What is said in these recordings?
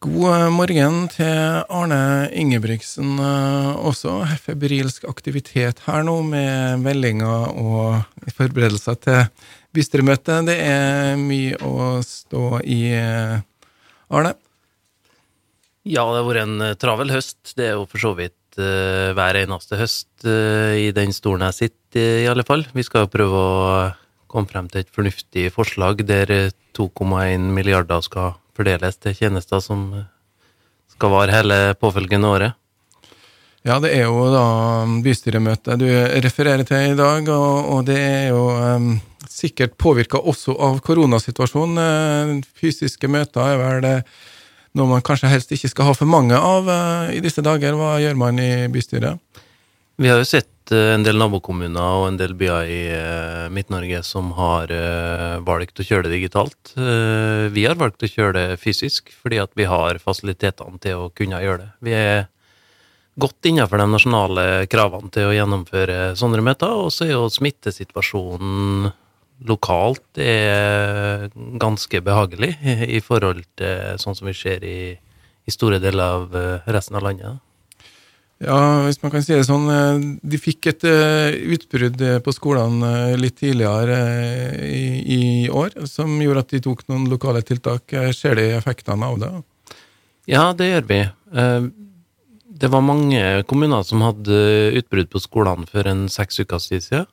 God morgen til Arne Ingebrigtsen eh, også. Febrilsk aktivitet her nå med meldinger og forberedelser til bystyremøtet. Det er mye å stå i, eh, Arne? Ja, det har vært en eh, travel høst. Det er jo for så vidt hver eneste høst i den stolen jeg sitter i alle fall. Vi skal jo prøve å komme frem til et fornuftig forslag der 2,1 milliarder skal fordeles til tjenester som skal vare hele påfølgende året? Ja, det er jo da bystyremøtet du refererer til i dag, og, og det er jo um, sikkert påvirka også av koronasituasjonen. Fysiske møter er vel det noe man kanskje helst ikke skal ha for mange av uh, i disse dager. Hva gjør man i bystyret? Vi har jo sett Eh, en del nabokommuner og en del byer i uh, Midt-Norge som har uh, valgt å kjøre det digitalt. Vi har valgt å kjøre det fysisk fordi at vi har fasilitetene til å kunne gjøre det. Vi er godt innenfor de nasjonale kravene til å gjennomføre sånne møter, og så er jo smittesituasjonen lokalt ganske behagelig i forhold til sånn som vi ser i, i store deler av resten av landet. Ja, hvis man kan si det sånn. Eh, de fikk et eh, utbrudd eh, på skolene litt tidligere i, år, som gjorde at de tok noen lokale tiltak. Ser de effektene av det? Ja, det gjør vi. Det var mange kommuner som hadde utbrudd på skolene for en seks uker siden.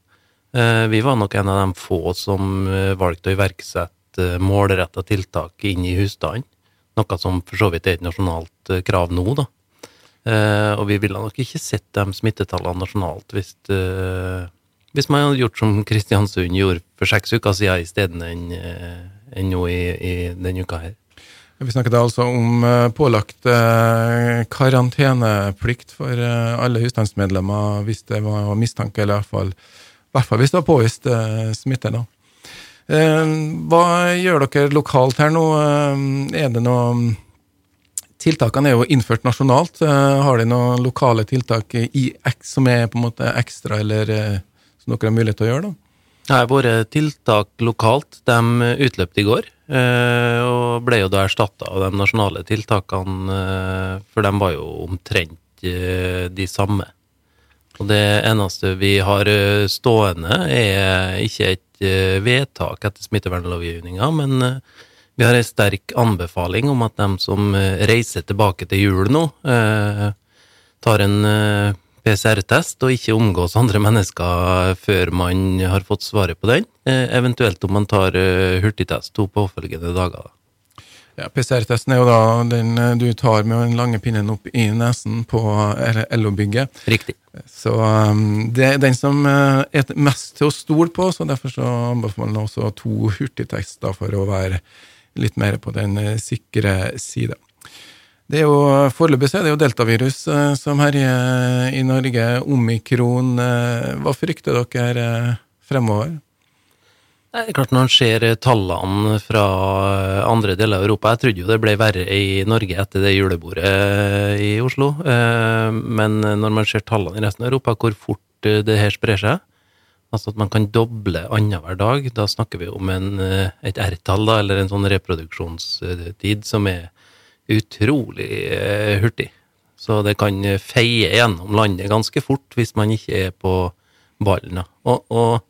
Vi var nok en av de få som valgte å iverksette målretta tiltak inn i husstanden. Noe som for så vidt er et nasjonalt krav nå, da. Uh, og vi ville nok ikke sett de smittetallene nasjonalt hvis, uh, hvis man hadde gjort som Kristiansund gjorde for seks uker siden isteden enn uh, en nå i, i denne uka her. Vi snakket altså om pålagt karanteneplikt for alle husstandsmedlemmer hvis det var mistanke, eller i hvert fall, i hvert fall hvis det var påvist smitte. da. Hva gjør dere lokalt her nå? Er det noe Tiltakene er jo innført nasjonalt. Eh, har de noen lokale tiltak i som er på en måte ekstra, eller eh, som dere har mulighet til å gjøre? da? Nei, Våre tiltak lokalt de utløpte i går, eh, og ble jo da erstatta av de nasjonale tiltakene, for de var jo omtrent de samme. Og det eneste vi har stående, er ikke et vedtak etter smittevernlovgivninga, men vi har en sterk anbefaling om at de som eh, reiser tilbake til jul nå, eh, tar en eh, PCR-test og ikke omgås andre mennesker før man har fått svaret på den. Eh, eventuelt om man tar eh, hurtigtest to påfølgende dager. Ja, PCR-testen er jo da den eh, du tar med den lange pinnen opp i nesen på LO-bygget. Riktig. Så um, det er den som er mest til å stole på, så derfor så anbefaler man også to hurtigtester for å være litt mer på den eh, sikre sida. Det er jo, Foreløpig er det jo deltavirus eh, som herjer i Norge, omikron. Eh, hva frykter dere fremover? Det er klart Når en ser tallene fra andre deler av Europa Jeg trodde jo det ble verre i Norge etter det julebordet i Oslo. Men når man ser tallene i resten av Europa, hvor fort det her sprer seg, Altså at man kan doble annenhver dag. Da snakker vi om en, eh, et R-tall, eller en sånn reproduksjonstid som er utrolig eh, hurtig. Så det kan feie gjennom landet ganske fort hvis man ikke er på ballen. Og, og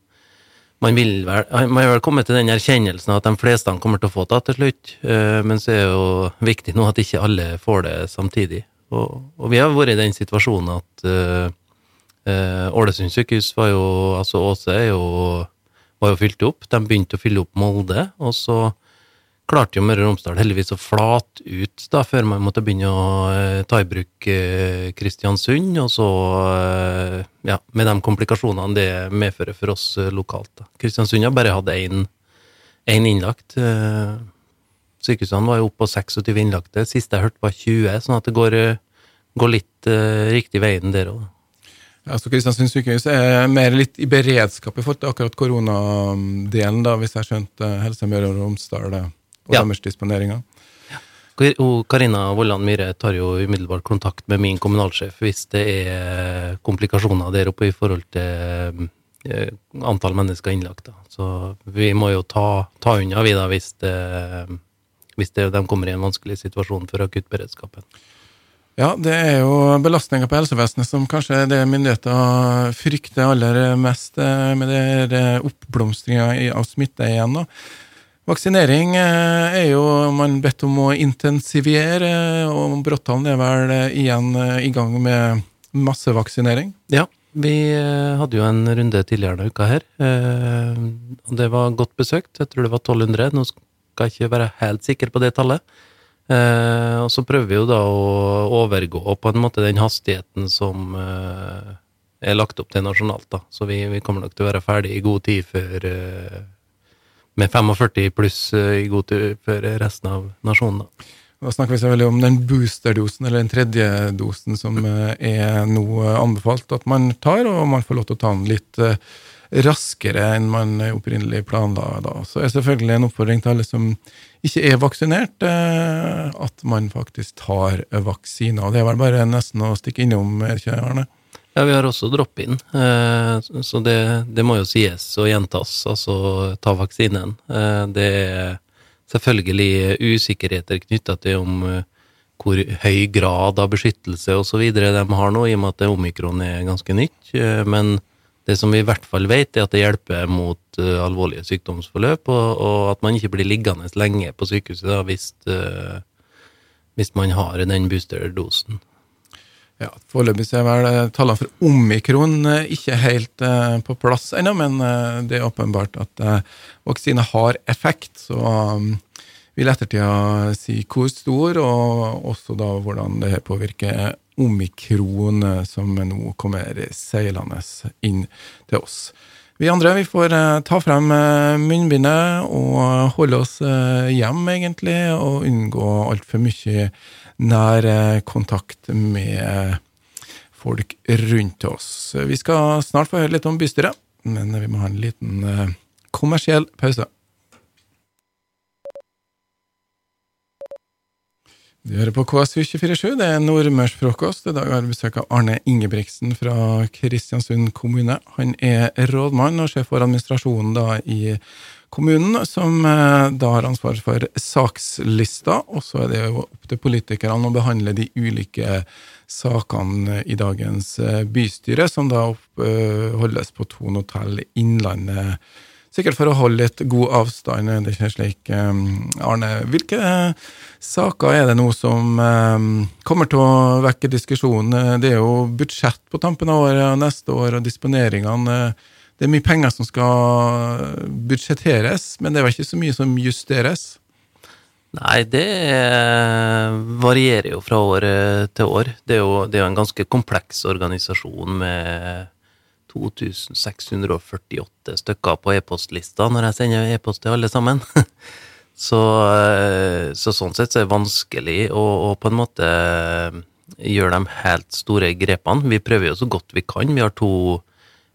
man vil vel Man vil vel komme til den erkjennelsen at de fleste kommer til å få det til slutt, eh, men så er det jo viktig nå at ikke alle får det samtidig. Og, og vi har vært i den situasjonen at Ålesund sykehus var jo Altså Åse jo, var jo fylt opp. De begynte å fylle opp Molde, og så klarte jo Møre og Romsdal heldigvis å flate ut da, før man måtte begynne å eh, ta i bruk eh, Kristiansund, og så eh, Ja, med de komplikasjonene det medfører for oss eh, lokalt. da. Kristiansund har bare hatt én innlagt. Eh, sykehusene var jo oppe på 26 innlagte. Siste jeg hørte, var 20, sånn at det går, går litt riktig veien der òg. Altså Kristiansund sykehus er mer litt i beredskap i forhold til akkurat koronadelen, da, hvis jeg skjønte skjønt uh, Helse Møre og Romsdal og ja. deres disponeringer. Karina Vollan Myhre tar jo umiddelbart kontakt med min kommunalsjef hvis det er komplikasjoner der oppe i forhold til uh, antall mennesker innlagt. Da. Så vi må jo ta, ta unna vi da hvis det, hvis det, de kommer i en vanskelig situasjon for akuttberedskapen. Ja, det er jo belastninga på helsevesenet som kanskje er det myndigheter frykter aller mest eh, med det oppblomstringa av smitte igjen. da. Vaksinering eh, er jo man bedt om å intensivere, og Bråttallen er vel igjen eh, i gang med massevaksinering? Ja, vi hadde jo en runde tidligere denne uka her. og Det var godt besøkt. Jeg tror det var 1200. Nå skal jeg ikke være helt sikker på det tallet. Eh, og så prøver vi jo da å overgå på en måte den hastigheten som eh, er lagt opp til nasjonalt, da. Så vi, vi, kommer nok til å være ferdig i god tid før eh, Med 45 pluss eh, i god tid før resten av nasjonen, da. Da snakker vi så veldig om den boosterdosen, eller den tredje dosen, som eh, er nå anbefalt at man tar, og man får lov til å ta den litt eh, raskere enn man opprinnelig planla. Da. Så er selvfølgelig en oppfordring til alle som ikke er vaksinert, eh, at man faktisk tar vaksiner. Det er vel bare nesten å stikke innom, ikke Arne? Ja, vi har også drop-in, eh, så det, det, må jo sies og gjentas, altså ta vaksinen. Eh, det er selvfølgelig usikkerheter knytta til om hvor høy grad av beskyttelse osv. de har nå, i og med at omikron er ganske nytt. Men det som vi i hvert fall vet, er at det hjelper mot uh, alvorlige sykdomsforløp, og, og, at man ikke blir liggende lenge på sykehuset da, hvis, uh, hvis man har den boosterdosen. Ja, Foreløpig er vel eh, tallene for omikron ikke helt på plass ennå, men det er åpenbart at vaksine har effekt. Så um, vil ettertida si hvor stor, og også da hvordan det påvirker omikron eh, som nå kommer seilende inn til oss. Vi andre vi får eh, ta frem eh, munnbindet og holde oss hjemme, egentlig, og unngå altfor mye nær kontakt med folk rundt oss. Vi skal snart få høre litt om bystyret, men vi må ha en liten kommersiell pause. Du hører på KSU247, det er Nordmørsfrokost. I dag har vi besøk av Arne Ingebrigtsen fra Kristiansund kommune. Han er rådmann og sjef for administrasjonen da i kommunen, som eh, da har ansvar for sakslista. Og så er det jo opp til politikerne å behandle de ulike sakene i dagens eh, bystyre, som da holdes på Thon hotell Innlandet Sikkert for å holde litt god avstand. Det er ikke slik. Um, Arne, hvilke saker er det nå som um, kommer til å vekke diskusjon? Det er jo budsjett på tampen av året neste år, og disponeringene. Det er mye penger som skal budsjetteres, men det er vel ikke så mye som justeres? Nei, det varierer jo fra år til år. Det er jo, det er jo en ganske kompleks organisasjon med 2648 stykker på e-postlista når jeg sender e-post til alle sammen. så, eh, så, sånn sett så er det vanskelig å, å, på en måte eh, gjøre de helt store grepene. Vi prøver jo så godt vi kan. Vi har to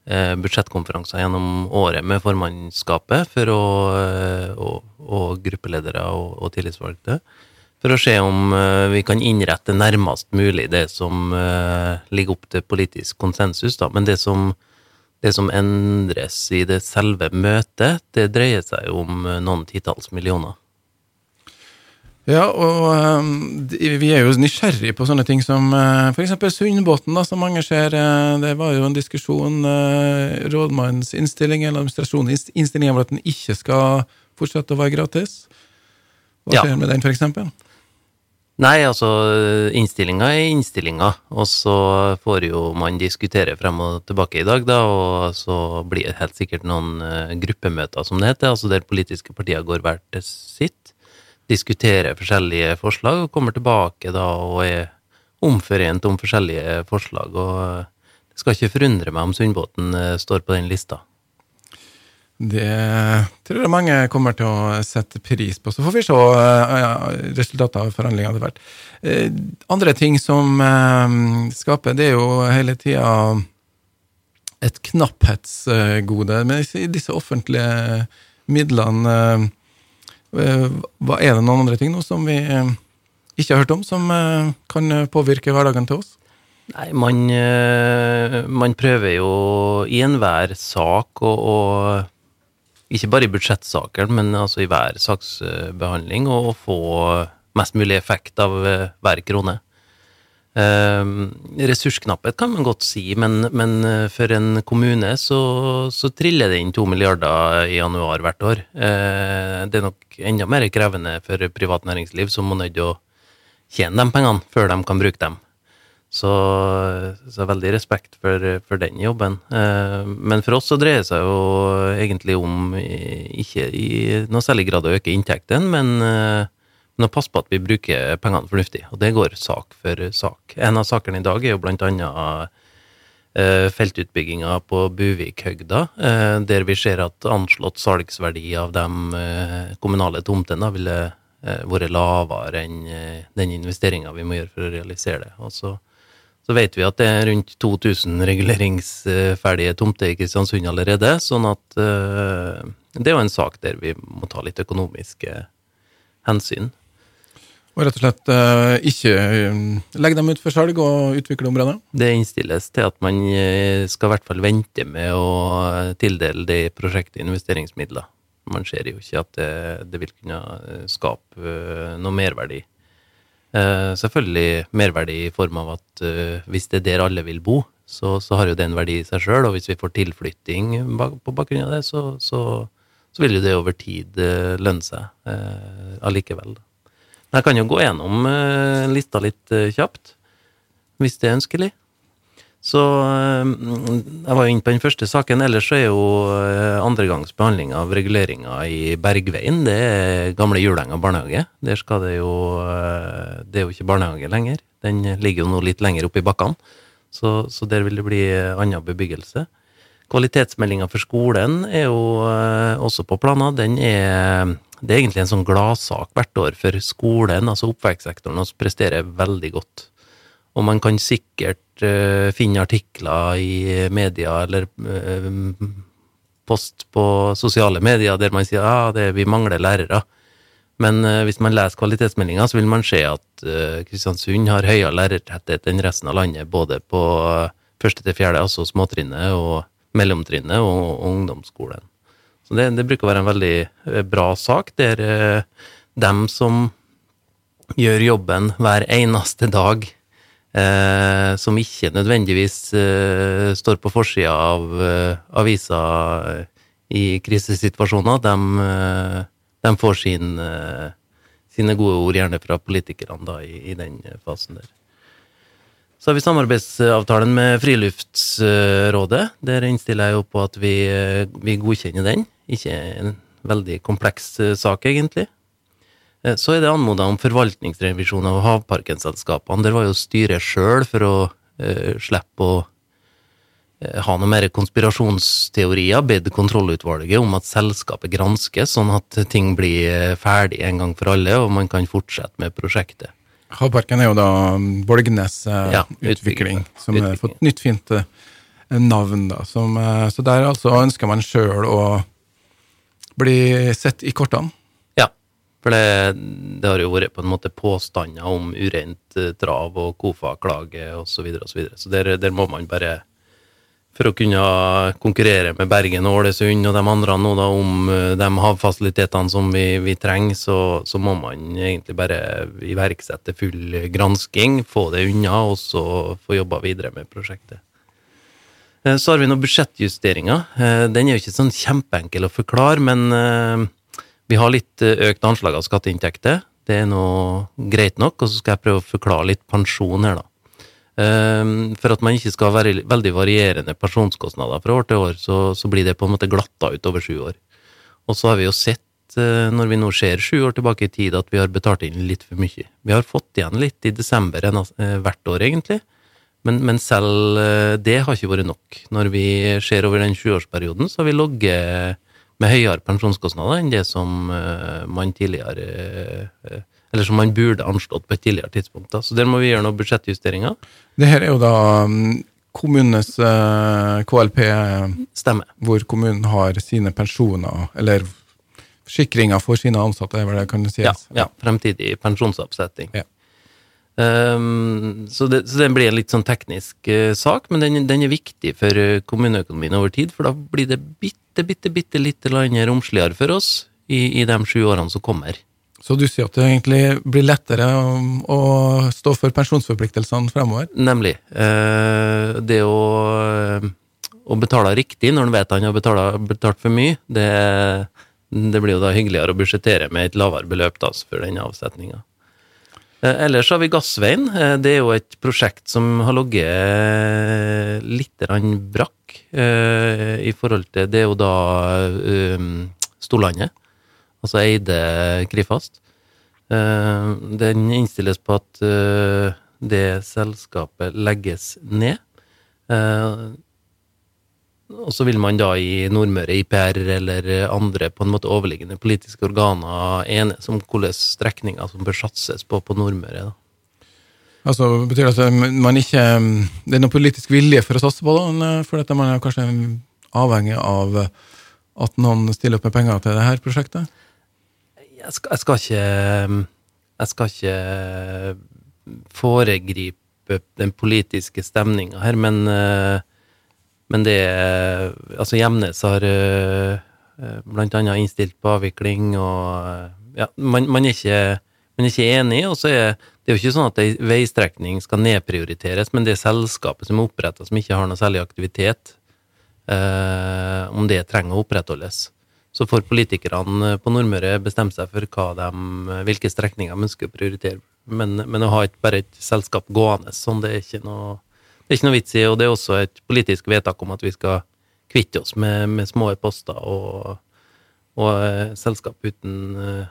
eh, budsjettkonferanser gjennom året med formannskapet for å, og, og gruppeledere og, og tillitsvalgte for å se om vi kan innrette nærmest mulig det som ligger opp til politisk konsensus. Da. Men det som det som endres i det selve møtet, det dreier seg om eh, noen titalls millioner. Ja, og vi er jo nysgjerrige på sånne ting som uh, f.eks. Sundbåten, som mange ser. Det var jo en diskusjon, rådmannens innstilling eller administrasjonens innstilling om at den ikke skal fortsette å være gratis. Hva skjer ja. med den, f.eks.? Nei, altså innstillinga er innstillinga, og så får jo man diskutere frem og tilbake i dag, da, og så blir det helt sikkert noen uh, gruppemøter, som det heter, altså der politiske partier går hvert til sitt, diskuterer forskjellige forslag og kommer tilbake da og er omforent om forskjellige forslag, og uh, det skal ikke forundre meg om Sundbåten uh, står på den lista. Det tror jeg mange kommer til å sette pris på. Så får vi se uh, resultatet av forhandlingene etter hvert. Uh, andre ting som uh, skaper, det er jo hele tida et knapphetsgode. Men i disse offentlige midlene hva Er det noen andre ting nå som vi ikke har hørt om, som kan påvirke hverdagen til oss? Nei, man, man prøver jo i enhver sak å ikke bare i budsjettsaker, men altså i hver saksbehandling, og få mest mulig effekt av eh, hver krone. Uh, ressursknapphet kan man godt si, men, men eh, for en kommune så, så, triller det inn to milliarder i januar hvert år. Uh, det er nok enda mer krevende for privat næringsliv, som må nødt å tjene de pengene før de kan bruke dem. Så, så veldig respekt for, for den jobben. Uh, men for oss så dreier det seg jo egentlig om ikke i noe særlig grad å øke inntektene, men men å passe på at vi bruker pengene fornuftig, og det går sak for sak. En av sakene i dag er jo blant annet uh, feltutbygginga på Buvikhøgda, uh, der vi ser at anslått salgsverdi av de uh, kommunale tomtene ville vært lavere enn den investeringa vi må gjøre for å realisere det. Og så, så vet vi at det er rundt 2000 reguleringsferdige tomter i Kristiansund allerede, sånn at det er jo en sak der vi må ta litt økonomiske hensyn. Og rett og slett uh, ikke uh, legge dem ut for salg og utvikle området? Det innstilles til at man uh, skal i hvert fall vente med å tildele det prosjektet investeringsmidler. Man ser jo ikke at det, det vil kunne skape noe merverdi. Selvfølgelig merverdi i form av at hvis det er der alle vil bo, så, så har jo det en verdi i seg sjøl. Og hvis vi får tilflytting på bakgrunn av det, så, så, så vil jo det over tid lønne seg allikevel. Men Jeg kan jo gå gjennom lista litt kjapt, hvis det er ønskelig. Så uh, jeg var jo inne på den første saken. Ellers så er jo andregangsbehandling andregangs behandling av reguleringa i Bergveien. Det er gamle Julenga barnehage. Der skal det jo Det er jo ikke barnehage lenger. Den ligger jo nå litt lenger oppe i bakkene. Så, så, der vil det bli annen bebyggelse. Kvalitetsmeldinga for skolen er jo også på planer. Den er det er egentlig en sånn gladsak hvert år for skolen, altså oppvekstsektoren, og presterer veldig godt. Og man kan sikkert uh, finne artikler i media eller uh, post på sosiale medier der man sier ja, ah, vi mangler lærere. Men uh, hvis man leser kvalitetsmeldinga, så vil man se at Kristiansund har høyere lærertetthet enn resten av landet, både på første til fjerde, altså småtrinnet, og mellomtrinnet og, og ungdomsskolen. Så det, det, bruker å være en veldig eh, bra sak, der eh, dem som gjør jobben hver eneste dag, eh, som ikke nødvendigvis eh, står på forsida av eh, avisa eh, i krisesituasjoner, de, de får sin, sine gode ord gjerne fra politikerne da, i, i den fasen der. Så har vi samarbeidsavtalen med Friluftsrådet. Der innstiller jeg jo på at vi, vi godkjenner den. Ikke en veldig kompleks eh, sak, egentlig. Eh, så er det anmoda om forvaltningsrevisjon av havparkenselskapene. Der var jo styret sjøl for å eh, slippe å eh, ha noe mer konspirasjonsteorier, bedt kontrollutvalget om at selskapet granskes, sånn at ting blir ferdig en gang for alle, og man kan fortsette med prosjektet. Havparken er jo da Borgnes eh, ja, utvikling, som har fått nytt, fint eh, navn. da. Som, eh, så der altså ønsker man sjøl å bli sett i kortene. For det, det, har jo vært på en måte påstander om urent trav og KOFA-klage osv. Så, videre, og så, videre. så der, der må man bare for å kunne konkurrere med Bergen og Ålesund og de andre nå da om eh, de havfasilitetene som vi, vi trenger, så, så, må man egentlig bare iverksette full gransking, få det unna, og så få jobba videre med prosjektet. Eh, så har vi noen budsjettjusteringer. Eh, den er jo ikke sånn kjempeenkel å forklare, men vi har litt økt anslag av skatteinntekter. Det er nå greit nok, og så skal jeg prøve å forklare litt pensjon her, da. Ehm, for at man ikke skal være veldig varierende pensjonskostnader fra år til år, så, så blir det på en måte glatta ut over sju år. Og så har vi jo sett, eh, når vi nå ser sju år tilbake i tid, at vi har betalt inn litt for mye. Vi har fått igjen litt i desember eh, hvert år, egentlig, men, men selv eh, det har ikke vært nok. Når vi ser over den sjuårsperioden, så har vi ligget med høyere pensjonskostnader enn det som man tidligere eller som man burde anslått på et tidligere tidspunkt. Da. Så der må vi gjøre noen budsjettjusteringer. Det her er jo da um, kommunenes uh, KLP, Stemme. hvor kommunen har sine pensjoner, eller forsikringer for sine ansatte, er vel det kan sies? Ja, ja, fremtidig pensjonsoppsetting. Ja. Um, så, det, så den blir en litt sånn teknisk uh, sak, men den, den, er viktig for uh, kommuneøkonomien over tid, for da blir det bitte, bitte, bitte litt romsligere for oss i, i de sju årene som kommer. Så du sier at det egentlig blir lettere å, å stå for pensjonsforpliktelsene fremover? Nemlig. Uh, det å, å, betale riktig når en vet han har betalt, betalt for mye, det, det, blir jo da hyggeligere å budsjettere med et lavere beløp da, for den avsetninga. Uh, ellers har vi Gassveien. Uh, det er jo et prosjekt som har ligget litt brakk i forhold til Det er jo da Storlandet altså eide Krifast. Eh, den innstilles på at eh, det selskapet legges ned. Og så vil man da i Nordmøre, IPR eller andre på en måte overliggende politiske organer enes om hvilke strekninger som bør satses på på Nordmøre. da. Altså, Betyr det at man ikke Det er noen politisk vilje for å satse på det? For dette man er kanskje avhengig av at noen stiller opp med penger til dette prosjektet? jeg skal, jeg skal ikke Jeg skal ikke foregripe den politiske stemninga her, men, men det er Altså, Hjemnes har blant annet innstilt på avvikling, og ja, man, man, er ikke, man er ikke enig, og så er det er jo ikke sånn at ei veistrekning skal nedprioriteres, men det er selskapet som er oppretta som ikke har noe særlig aktivitet, eh, om det trenger å opprettholdes. Så får politikerne på Nordmøre bestemme seg for de, hvilke strekninger de ønsker å prioritere. Men, men, å ha et, bare et selskap gående sånn, det er, ikke noe, det er ikke noe vits i. Og det er også et politisk vedtak om at vi skal kvitte oss med, med små poster og, og uh, selskap uten uh,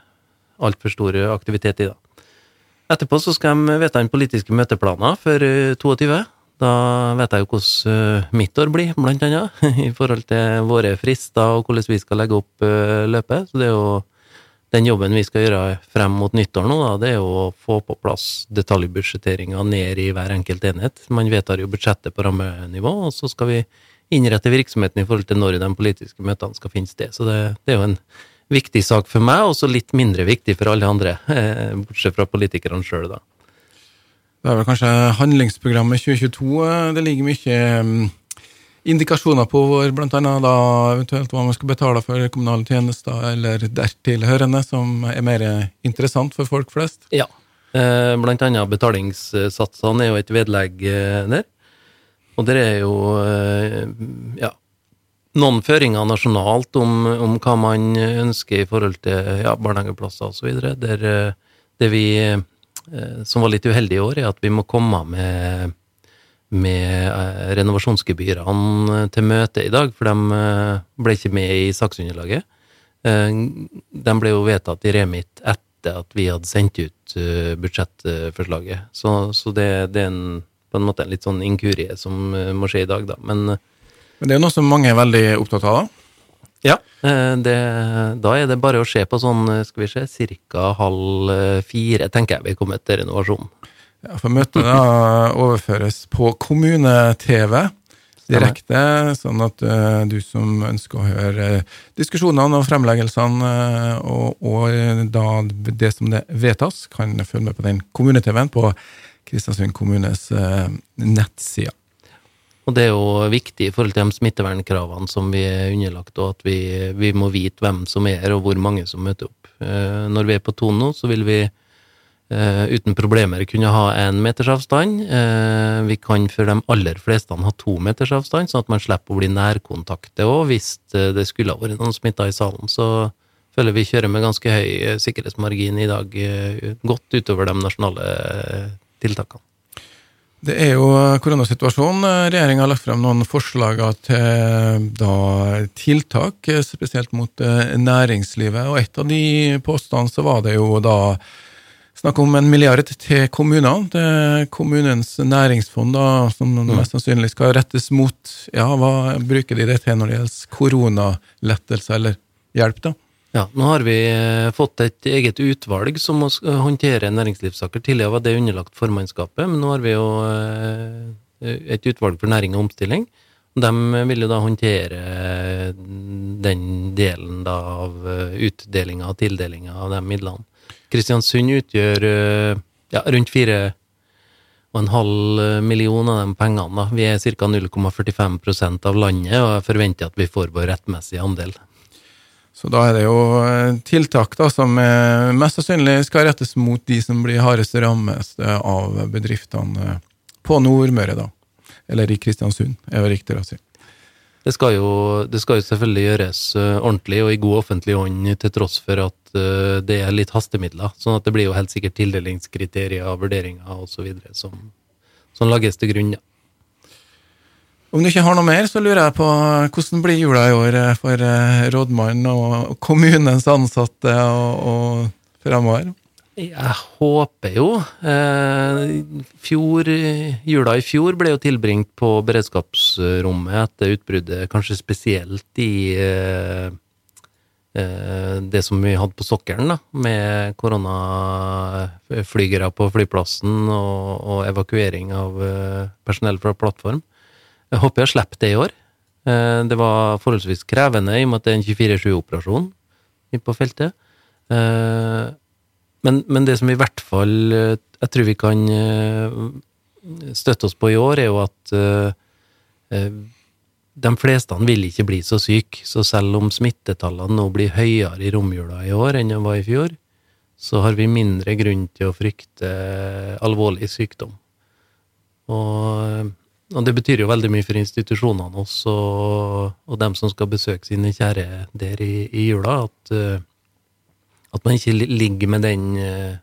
altfor stor aktivitet i. det. Etterpå så skal de vedta den politiske møteplaner for uh, 22. Da vet jeg jo hvordan eh, mitt år blir, blant annet, i forhold til våre frister og hvordan vi skal legge opp eh, løpet. Så det er jo den jobben vi skal gjøre frem mot nyttår nå, da, det er å få på plass detaljbudsjetteringa ned i hver enkelt enhet. Man vedtar jo budsjettet på rammenivå, og så skal vi innrette virksomheten i forhold til når de politiske møtene skal finne sted. Så det, det er jo en viktig sak for meg, og så litt mindre viktig for alle andre, bortsett fra politikerne sjøl, da. Det er vel kanskje handlingsprogrammet 2022 eh, det ligger mye mm, indikasjoner på hvor annet da eventuelt hva man skal betale for kommunale tjenester eller dertil hørende, som er mer interessant for folk flest? Ja. Eh, blant annet betalingssatsene er jo et vedlegg eh, der. Og det er jo ja, noen føringer nasjonalt om, om, hva man ønsker i forhold til ja, barnehageplasser osv. Der det vi Eh, som var litt uheldig i år, er at vi må komme med, med eh, renovasjonsgebyrene til møte i dag, for de eh, ble ikke med i saksunderlaget. De ble jo vedtatt i remit etter at vi hadde sendt ut budsjettforslaget. Så, så det, det, er en, på en måte en litt sånn inkurie som må skje i dag, da. Men, Men det er noe som mange er veldig opptatt av? da? Ja, eh, det, da er det bare å se på sånn, eh, skal vi se, ca. halv eh, fire, tenker jeg vi kommer til renovasjonen. Ja, for møtet da overføres på kommune-TV direkte, sånn at uh, du som ønsker å høre diskusjonene og fremleggelsene, uh, og, og, da det som det vedtas, kan følge med på den kommune-TV-en på Kristiansund kommunes uh, nettside. Og det er jo viktig i forhold til de smittevernkravene som vi er underlagt, og at vi, vi må vite hvem som er her, og hvor mange som møter opp. Eh, når vi er på Tono, så vil vi eh, uten problemer kunne ha én meters avstand. Eh, vi kan for de aller fleste ha to meters avstand, sånn at man slipper å bli nærkontakte òg, hvis det skulle ha vært noen smitta i salen. Så føler vi kjører med ganske høy sikkerhetsmargin i dag, godt utover de nasjonale tiltakene. Det er jo koronasituasjonen. Regjeringa har lagt frem noen forslag til da, tiltak, spesielt mot eh, næringslivet. Og et av de påstandene så var det jo da snakk om en milliard til kommunene. Til kommunens næringsfond, da, som mm. mest sannsynlig skal rettes mot Ja, hva bruker de det til når det gjelder koronalettelse eller hjelp, da? Ja, nå har vi eh, fått et eget utvalg som håndterer håndtere næringslivssaker. Tidligere var det underlagt formannskapet, men nå har vi jo eh, et utvalg for næring og omstilling. De vil jo da håndtere eh, den delen da av utdelinga og tildelinga av de midlene. Kristiansund utgjør ja, rundt 4 og en halv million av de pengene. Da. Vi er ca. 0,45% av landet, og jeg forventer at vi får vår rettmessige andel. Så da er det jo eh, tiltak da, som mest sannsynlig skal rettes mot de som blir hardest rammet av bedriftene på Nordmøre, da. Eller i Kristiansund, er det riktigere å si. Det skal, jo, det skal jo selvfølgelig gjøres uh, ordentlig og i god offentlig hånd, til tross for at uh, det er litt hastemidler. Sånn at det blir jo helt sikkert tildelingskriterier, vurderinger osv. som, som lages til grunn. Om du ikke har noe mer, så lurer jeg på hvordan blir jula i år eh, for rådmannen og kommunens ansatte og, og fremover? Jeg håper jo. Eh, fjor, jula i fjor ble jo tilbringt på beredskapsrommet etter utbruddet, kanskje spesielt i eh, eh, det som vi hadde på sokkelen, da, med koronaflygere på flyplassen og, og evakuering av personell fra plattform. Jeg håper jeg slipper det i år. Det var forholdsvis krevende i og med at det er en 24-7-operasjon på feltet. Eh, men, men, det som i hvert fall eh, jeg tror vi kan eh, støtte oss på i år, er jo at uh, de fleste vil ikke bli så syke. Så selv om smittetallene nå blir høyere i romjula i år enn de var i fjor, så har vi mindre grunn til å frykte alvorlig sykdom. Og, og det betyr jo veldig mye for institusjonene også, og, dem som skal besøke sine kjære der i, i jula, at at man ikke ligger med den, eh,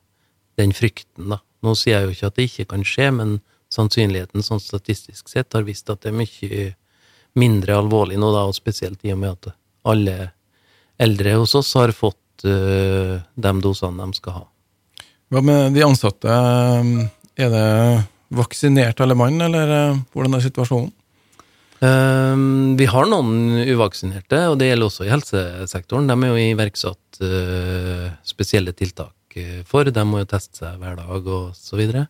den, frykten, da. Nå sier jeg jo ikke at det ikke kan skje, men sannsynligheten sånn statistisk sett har vist at det er mye mindre alvorlig nå, da, og spesielt i og med at alle eldre hos oss har fått uh, de dosene de skal ha. Hva med de ansatte? Er det vaksinert alle mann, eller eh, hvordan er situasjonen? Um, vi har noen uvaksinerte, og det gjelder også i helsesektoren. De er jo iverksatt uh, spesielle tiltak eh, for. De må jo teste seg hver dag og så videre.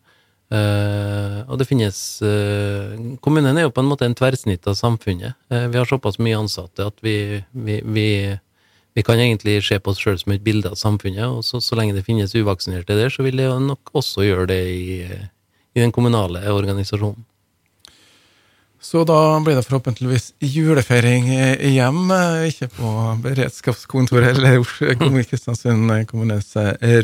Uh, og det finnes Kommunen er jo på en måte en tverrsnitt av samfunnet. vi har såpass mye ansatte at vi, vi, vi, vi kan egentlig se på oss sjøl som et bilde av samfunnet. Og så, så, lenge det finnes uvaksinerte der, så vil det jo nok også gjøre det i, i den kommunale organisasjonen. Så da blir det forhåpentligvis julefeiring hjem, ikke på beredskapskontoret eller Kristiansund kommunes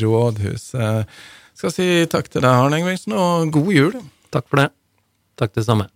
rådhus. Jeg skal si takk til deg, Arne Engvingsen, og god jul. Takk for det. Takk det samme.